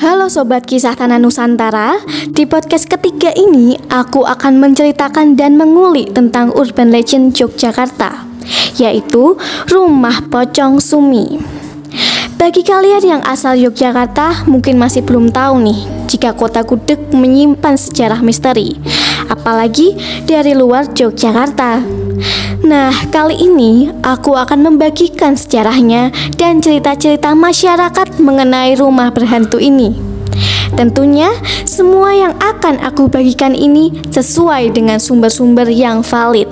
Halo Sobat Kisah Tanah Nusantara Di podcast ketiga ini Aku akan menceritakan dan mengulik tentang urban legend Yogyakarta Yaitu Rumah Pocong Sumi. Bagi kalian yang asal Yogyakarta Mungkin masih belum tahu nih Jika kota Gudeg menyimpan sejarah misteri Apalagi dari luar Yogyakarta Nah, kali ini aku akan membagikan sejarahnya dan cerita-cerita masyarakat mengenai rumah berhantu ini. Tentunya, semua yang akan aku bagikan ini sesuai dengan sumber-sumber yang valid.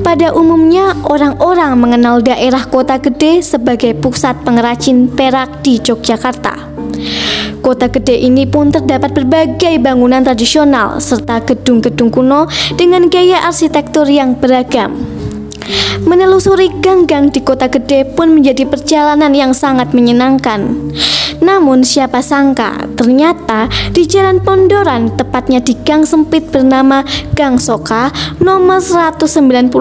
Pada umumnya, orang-orang mengenal daerah kota gede sebagai pusat pengrajin perak di Yogyakarta. Kota gede ini pun terdapat berbagai bangunan tradisional serta gedung-gedung kuno dengan gaya arsitektur yang beragam. Menelusuri gang-gang di kota gede pun menjadi perjalanan yang sangat menyenangkan. Namun siapa sangka ternyata di Jalan Pondoran tepatnya di gang sempit bernama Gang Soka nomor 197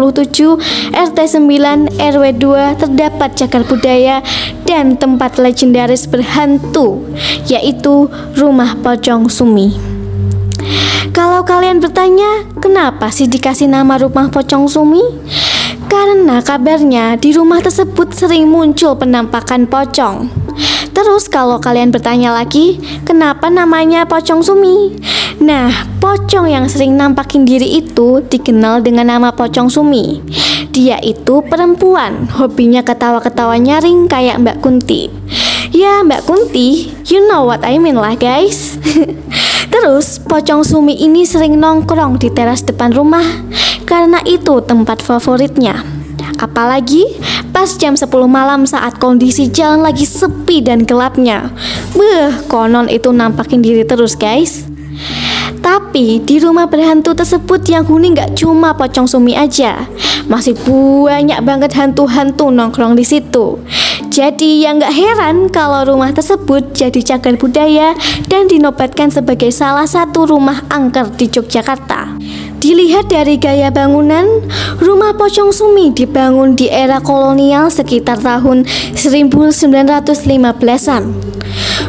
RT 9 RW 2 terdapat cagar budaya dan tempat legendaris berhantu yaitu Rumah Pocong Sumi. Kalau kalian bertanya, kenapa sih dikasih nama Rumah Pocong Sumi? Karena kabarnya di rumah tersebut sering muncul penampakan pocong. Terus kalau kalian bertanya lagi, kenapa namanya pocong sumi? Nah, pocong yang sering nampakin diri itu dikenal dengan nama pocong sumi. Dia itu perempuan, hobinya ketawa-ketawa nyaring kayak Mbak Kunti. Ya, Mbak Kunti, you know what I mean lah guys. Terus, pocong sumi ini sering nongkrong di teras depan rumah karena itu tempat favoritnya. Apalagi pas jam 10 malam saat kondisi jalan lagi sepi dan gelapnya. Beh, konon itu nampakin diri terus guys. Tapi di rumah berhantu tersebut yang huni nggak cuma pocong sumi aja, masih banyak banget hantu-hantu nongkrong di situ. Jadi yang nggak heran kalau rumah tersebut jadi cagar budaya dan dinobatkan sebagai salah satu rumah angker di Yogyakarta. Dilihat dari gaya bangunan, rumah Pocong Sumi dibangun di era kolonial sekitar tahun 1915-an.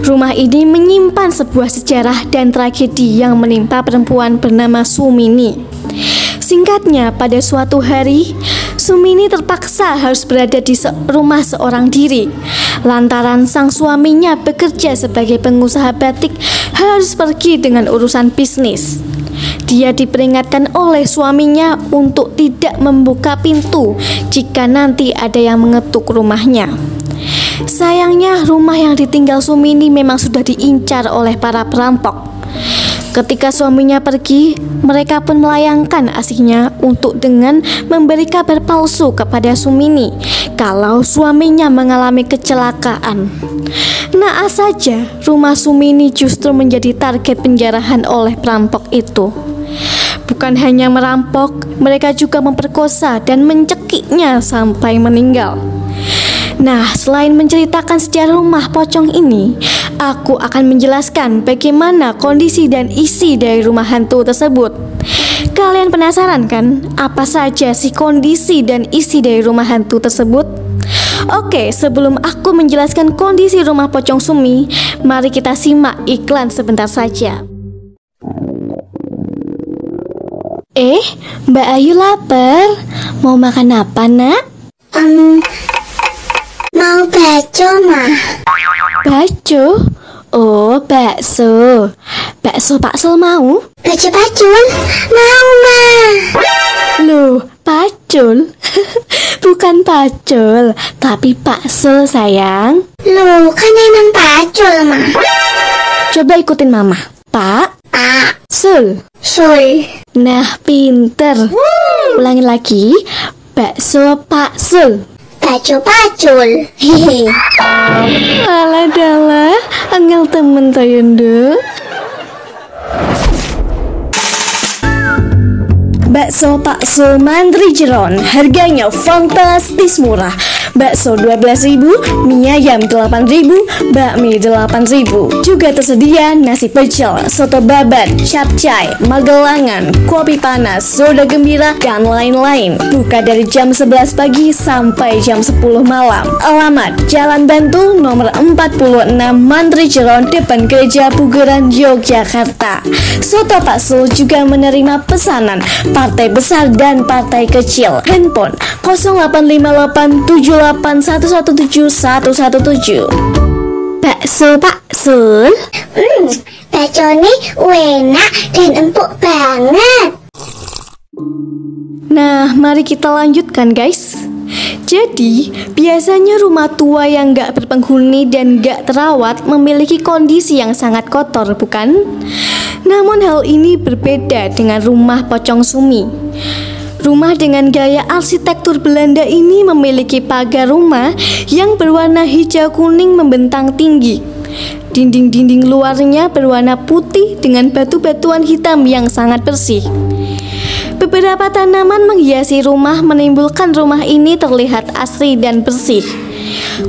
Rumah ini menyimpan sebuah sejarah dan tragedi yang menimpa perempuan bernama Sumini. Singkatnya, pada suatu hari, Sumini terpaksa harus berada di se rumah seorang diri lantaran sang suaminya bekerja sebagai pengusaha batik harus pergi dengan urusan bisnis. Dia diperingatkan oleh suaminya untuk tidak membuka pintu jika nanti ada yang mengetuk rumahnya. Sayangnya, rumah yang ditinggal Sumini memang sudah diincar oleh para perampok. Ketika suaminya pergi, mereka pun melayangkan asihnya untuk dengan memberi kabar palsu kepada Sumini kalau suaminya mengalami kecelakaan. Naas saja, rumah Sumini justru menjadi target penjarahan oleh perampok itu. Bukan hanya merampok, mereka juga memperkosa dan mencekiknya sampai meninggal. Nah, selain menceritakan sejarah rumah pocong ini, aku akan menjelaskan bagaimana kondisi dan isi dari rumah hantu tersebut. Kalian penasaran kan, apa saja sih kondisi dan isi dari rumah hantu tersebut? Oke, sebelum aku menjelaskan kondisi rumah pocong Sumi, mari kita simak iklan sebentar saja. Eh, Mbak Ayu lapar. Mau makan apa, Nak? Um, mau bakso, mah. Bakso? Oh, bakso. Bakso Pak Sol mau? Bakso pacul? Mau, mah. Loh, pacul? Bukan pacul, tapi Pak Sol sayang. Loh, kan emang pacul, mah. Coba ikutin Mama. Pak, Pak, Sul. sul. Nah, pinter. Ulangi lagi. Bakso Pak Sul. Bakso pacul. Hehe. Alah dalah, angel temen to Yundo. Bakso Pak Sul Mandri Jeron Harganya fantastis murah bakso 12.000, mie ayam 8.000, bakmi 8.000. Juga tersedia nasi pecel, soto babat, capcay, magelangan, kopi panas, soda gembira, dan lain-lain. Buka dari jam 11 pagi sampai jam 10 malam. Alamat Jalan Bantul nomor 46 Mantri Jeron depan Gereja Pugeran Yogyakarta. Soto Pak Sul juga menerima pesanan partai besar dan partai kecil. Handphone 085878117117. Bakso Pak Sul. Hmm, bacone enak dan empuk banget. Nah, mari kita lanjutkan guys. Jadi, biasanya rumah tua yang gak berpenghuni dan gak terawat memiliki kondisi yang sangat kotor, bukan? Namun hal ini berbeda dengan rumah pocong sumi. Rumah dengan gaya arsitektur Belanda ini memiliki pagar rumah yang berwarna hijau kuning membentang tinggi. Dinding-dinding luarnya berwarna putih dengan batu-batuan hitam yang sangat bersih. Beberapa tanaman menghiasi rumah menimbulkan rumah ini terlihat asri dan bersih.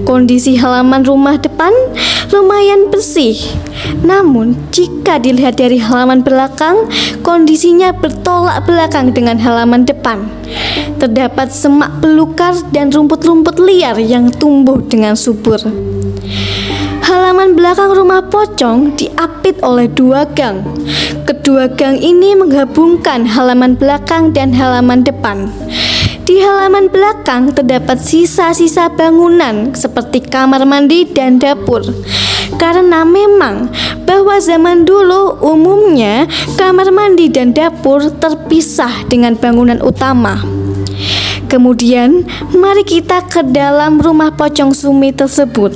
Kondisi halaman rumah depan lumayan bersih. Namun, jika dilihat dari halaman belakang, kondisinya bertolak belakang dengan halaman depan. Terdapat semak belukar dan rumput-rumput liar yang tumbuh dengan subur. Halaman belakang rumah pocong diapit oleh dua gang. Kedua gang ini menggabungkan halaman belakang dan halaman depan. Di halaman belakang terdapat sisa-sisa bangunan seperti kamar mandi dan dapur. Karena memang bahwa zaman dulu umumnya kamar mandi dan dapur terpisah dengan bangunan utama. Kemudian, mari kita ke dalam rumah pocong sumi tersebut.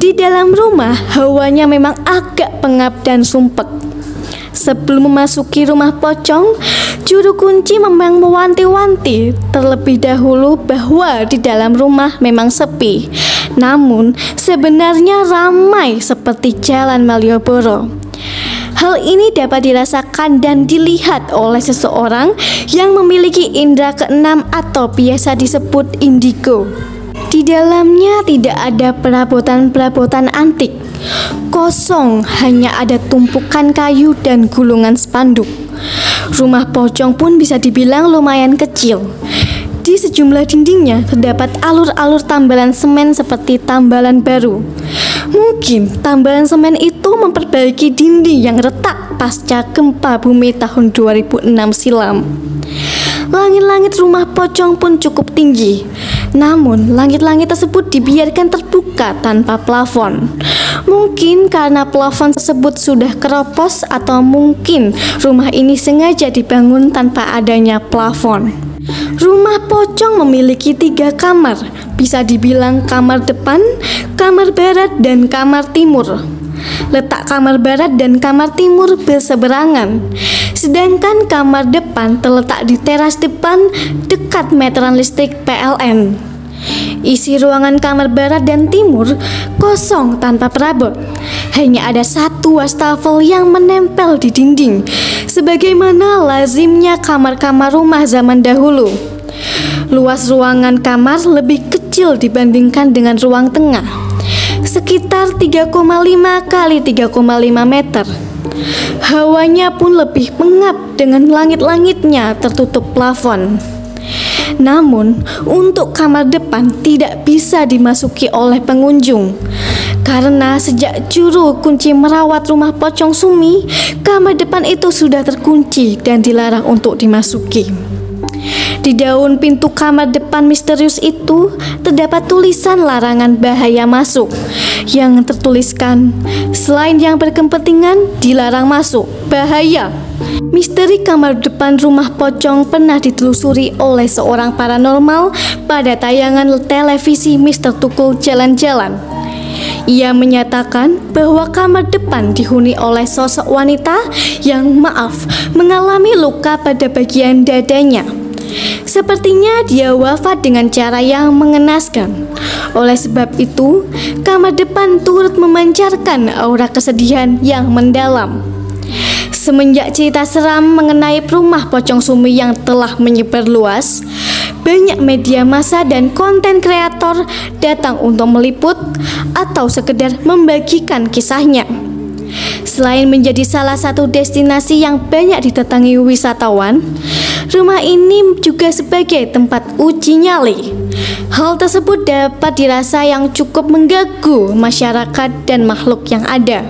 Di dalam rumah, hawanya memang agak pengap dan sumpek. Sebelum memasuki rumah pocong, juru kunci memang mewanti-wanti terlebih dahulu bahwa di dalam rumah memang sepi. Namun, sebenarnya ramai seperti jalan Malioboro. Hal ini dapat dirasakan dan dilihat oleh seseorang yang memiliki indera keenam atau biasa disebut indigo. Di dalamnya tidak ada perabotan-perabotan antik. Kosong, hanya ada tumpukan kayu dan gulungan spanduk. Rumah pocong pun bisa dibilang lumayan kecil. Di sejumlah dindingnya terdapat alur-alur tambalan semen seperti tambalan baru. Mungkin tambalan semen itu memperbaiki dinding yang retak pasca gempa bumi tahun 2006 silam. Langit-langit rumah pocong pun cukup tinggi. Namun, langit-langit tersebut dibiarkan terbuka tanpa plafon. Mungkin karena plafon tersebut sudah keropos atau mungkin rumah ini sengaja dibangun tanpa adanya plafon. Rumah pocong memiliki tiga kamar, bisa dibilang kamar depan, kamar barat, dan kamar timur. Letak kamar barat dan kamar timur berseberangan, sedangkan kamar depan terletak di teras depan dekat meteran listrik PLN. Isi ruangan kamar barat dan timur kosong tanpa perabot. Hanya ada satu wastafel yang menempel di dinding, sebagaimana lazimnya kamar-kamar rumah zaman dahulu. Luas ruangan kamar lebih kecil dibandingkan dengan ruang tengah, sekitar 3,5 kali 3,5 meter. Hawanya pun lebih pengap dengan langit-langitnya tertutup plafon. Namun, untuk kamar depan tidak bisa dimasuki oleh pengunjung. Karena sejak juru kunci merawat rumah pocong Sumi, kamar depan itu sudah terkunci dan dilarang untuk dimasuki. Di daun pintu kamar depan misterius itu terdapat tulisan larangan bahaya masuk yang tertuliskan selain yang berkepentingan dilarang masuk bahaya. Misteri kamar depan rumah pocong pernah ditelusuri oleh seorang paranormal pada tayangan televisi Mister Tukul Jalan-Jalan. Ia menyatakan bahwa kamar depan dihuni oleh sosok wanita yang maaf mengalami luka pada bagian dadanya. Sepertinya dia wafat dengan cara yang mengenaskan. Oleh sebab itu, kamar depan turut memancarkan aura kesedihan yang mendalam. Semenjak cerita seram mengenai rumah pocong sumi yang telah menyebar luas, banyak media massa dan konten kreator datang untuk meliput atau sekedar membagikan kisahnya. Selain menjadi salah satu destinasi yang banyak didatangi wisatawan, rumah ini juga sebagai tempat uji nyali. Hal tersebut dapat dirasa yang cukup mengganggu masyarakat dan makhluk yang ada.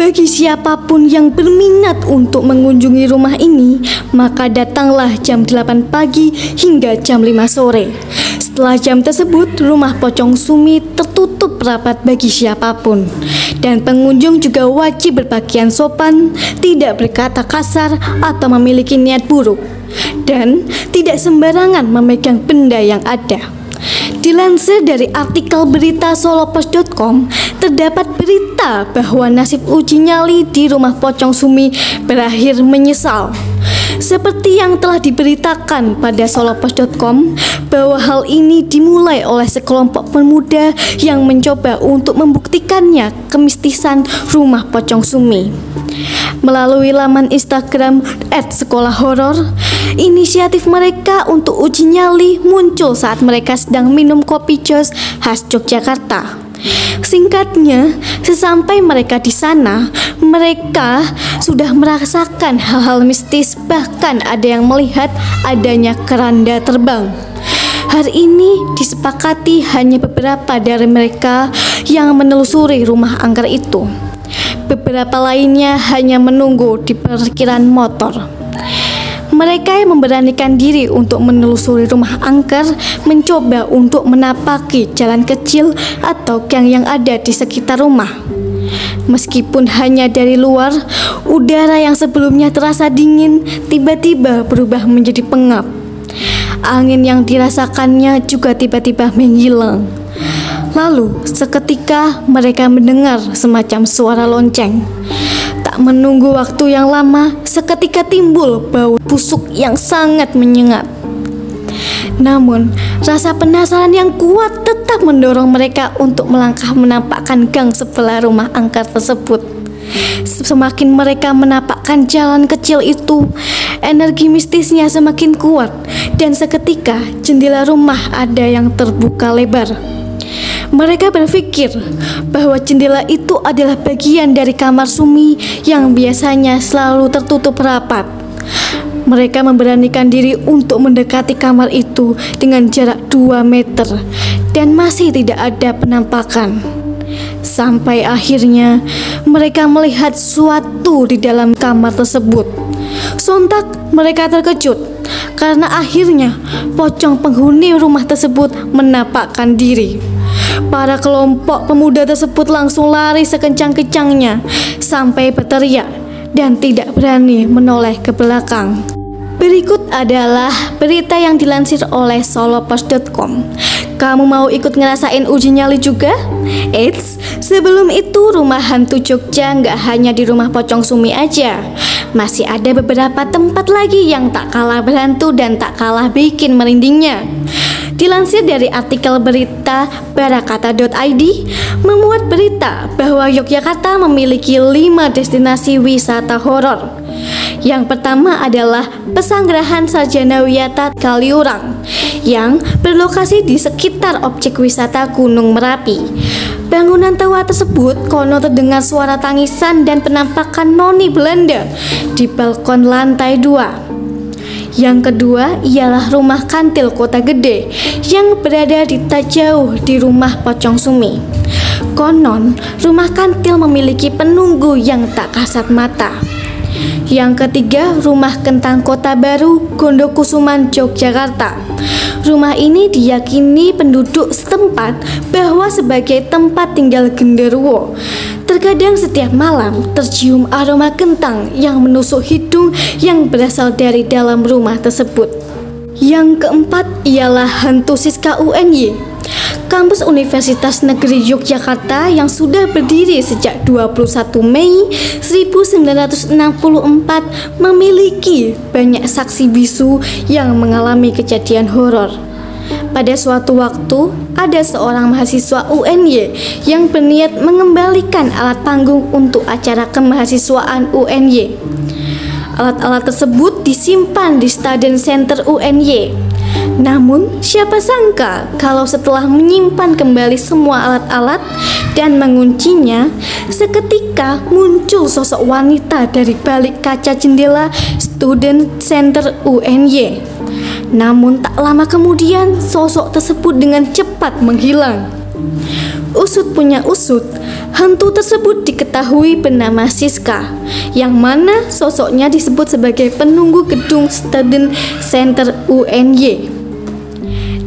Bagi siapa pun yang berminat untuk mengunjungi rumah ini, maka datanglah jam 8 pagi hingga jam 5 sore. Setelah jam tersebut, rumah Pocong Sumi tertutup rapat bagi siapa pun. Dan pengunjung juga wajib berpakaian sopan, tidak berkata kasar atau memiliki niat buruk. Dan tidak sembarangan memegang benda yang ada. Dilansir dari artikel berita solopos.com, terdapat berita bahwa nasib uji nyali di rumah Pocong Sumi berakhir menyesal. Seperti yang telah diberitakan pada solopos.com bahwa hal ini dimulai oleh sekelompok pemuda yang mencoba untuk membuktikannya kemistisan rumah Pocong Sumi. Melalui laman Instagram @sekolah horor, inisiatif mereka untuk uji nyali muncul saat mereka sedang minum kopi jos khas Yogyakarta. Singkatnya, sesampai mereka di sana, mereka sudah merasakan hal-hal mistis, bahkan ada yang melihat adanya keranda terbang. Hari ini disepakati hanya beberapa dari mereka yang menelusuri rumah angker itu. Beberapa lainnya hanya menunggu di parkiran motor. Mereka yang memberanikan diri untuk menelusuri rumah angker mencoba untuk menapaki jalan kecil atau gang yang ada di sekitar rumah. Meskipun hanya dari luar, udara yang sebelumnya terasa dingin tiba-tiba berubah menjadi pengap. Angin yang dirasakannya juga tiba-tiba menghilang. Lalu, seketika mereka mendengar semacam suara lonceng. Tak menunggu waktu yang lama, seketika timbul bau busuk yang sangat menyengat. Namun, rasa penasaran yang kuat tetap mendorong mereka untuk melangkah menampakkan gang sebelah rumah angker tersebut. Semakin mereka menapakkan jalan kecil itu, energi mistisnya semakin kuat, dan seketika jendela rumah ada yang terbuka lebar. Mereka berpikir bahwa jendela itu adalah bagian dari kamar Sumi yang biasanya selalu tertutup rapat. Mereka memberanikan diri untuk mendekati kamar itu dengan jarak 2 meter dan masih tidak ada penampakan. Sampai akhirnya mereka melihat sesuatu di dalam kamar tersebut. Sontak mereka terkejut karena akhirnya pocong penghuni rumah tersebut menapakkan diri. Para kelompok pemuda tersebut langsung lari sekencang-kencangnya sampai berteriak dan tidak berani menoleh ke belakang. Berikut adalah berita yang dilansir oleh solopos.com. Kamu mau ikut ngerasain uji nyali juga? Eits, sebelum itu rumah hantu Jogja nggak hanya di rumah Pocong Sumi aja. Masih ada beberapa tempat lagi yang tak kalah berhantu dan tak kalah bikin merindingnya. Dilansir dari artikel berita barakata.id, memuat berita bahwa Yogyakarta memiliki lima destinasi wisata horor. Yang pertama adalah Pesanggerahan Sarjana Wiyata Kaliurang yang berlokasi di sekitar objek wisata Gunung Merapi. Bangunan tua tersebut kono terdengar suara tangisan dan penampakan noni Belanda di balkon lantai 2. Yang kedua ialah rumah kantil kota gede yang berada di tak jauh di rumah Pocong Sumi. Konon, rumah kantil memiliki penunggu yang tak kasat mata. Yang ketiga, rumah kentang kota baru Gondokusuman Yogyakarta. Rumah ini diyakini penduduk setempat bahwa sebagai tempat tinggal genderuwo. Terkadang setiap malam tercium aroma kentang yang menusuk hidung yang berasal dari dalam rumah tersebut. Yang keempat ialah hantu Siska UNY Kampus Universitas Negeri Yogyakarta yang sudah berdiri sejak 21 Mei 1964 memiliki banyak saksi bisu yang mengalami kejadian horor. Pada suatu waktu, ada seorang mahasiswa UNY yang berniat mengembalikan alat panggung untuk acara kemahasiswaan UNY. Alat-alat tersebut disimpan di Student Center UNY Namun, siapa sangka kalau setelah menyimpan kembali semua alat-alat dan menguncinya, seketika muncul sosok wanita dari balik kaca jendela Student Center UNY. Namun tak lama kemudian, sosok tersebut dengan cepat menghilang. Usut punya usut, hantu tersebut diketahui bernama Siska, yang mana sosoknya disebut sebagai penunggu gedung Student Center UNY.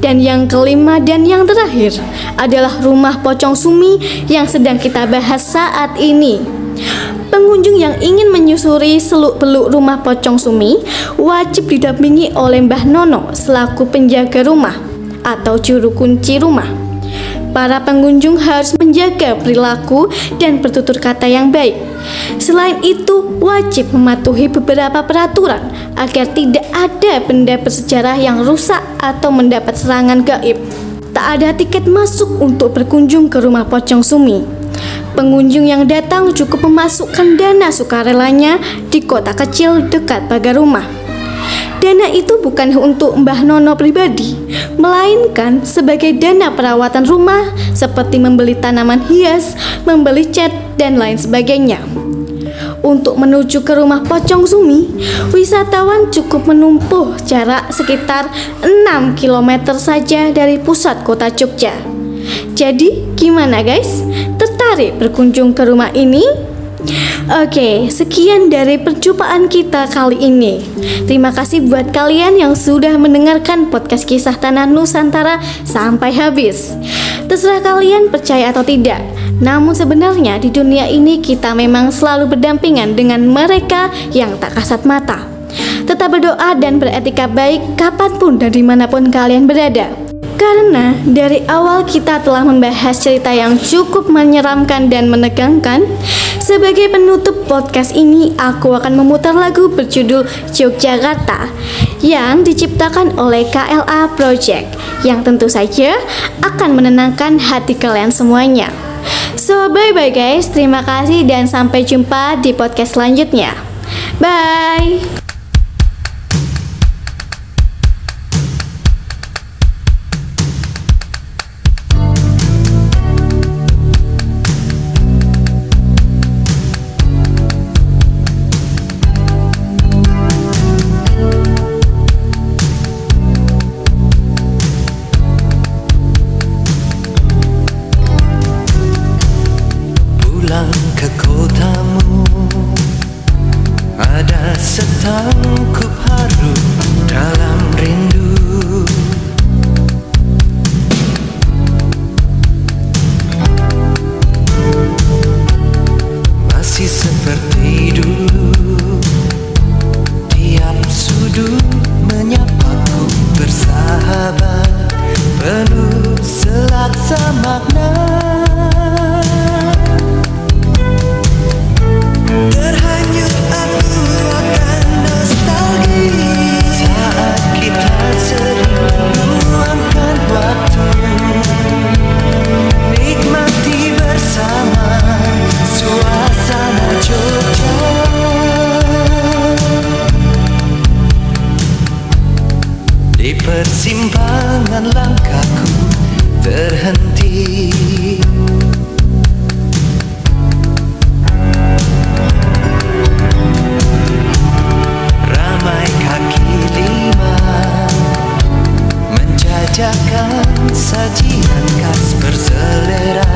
Dan yang kelima dan yang terakhir adalah rumah pocong Sumi yang sedang kita bahas saat ini. Pengunjung yang ingin menyusuri seluk-beluk rumah pocong Sumi wajib didampingi oleh Mbah Nono selaku penjaga rumah atau juru kunci rumah. Para pengunjung harus menjaga perilaku dan bertutur kata yang baik. Selain itu, wajib mematuhi beberapa peraturan agar tidak ada benda bersejarah yang rusak atau mendapat serangan gaib. Tak ada tiket masuk untuk berkunjung ke rumah Pocong Sumi. Pengunjung yang datang cukup memasukkan dana sukarelanya di kota kecil dekat pagar rumah. Dana itu bukan untuk Mbah Nono pribadi, melainkan sebagai dana perawatan rumah seperti membeli tanaman hias, membeli cat, dan lain sebagainya. Untuk menuju ke rumah Pocong Sumi, wisatawan cukup menempuh jarak sekitar 6 km saja dari pusat kota Jogja. Jadi, gimana guys? Tertarik berkunjung ke rumah ini? Oke, sekian dari perjumpaan kita kali ini. Terima kasih buat kalian yang sudah mendengarkan podcast kisah tanah Nusantara sampai habis. Terserah kalian percaya atau tidak. Namun sebenarnya di dunia ini kita memang selalu berdampingan dengan mereka yang tak kasat mata. Tetap berdoa dan beretika baik kapan pun dan di mana pun kalian berada. Karena dari awal kita telah membahas cerita yang cukup menyeramkan dan menegangkan, sebagai penutup podcast ini aku akan memutar lagu berjudul Yogyakarta yang diciptakan oleh KLA Project yang tentu saja akan menenangkan hati kalian semuanya. So bye bye guys, terima kasih dan sampai jumpa di podcast selanjutnya. Bye. Jajakan sajian khas berselera.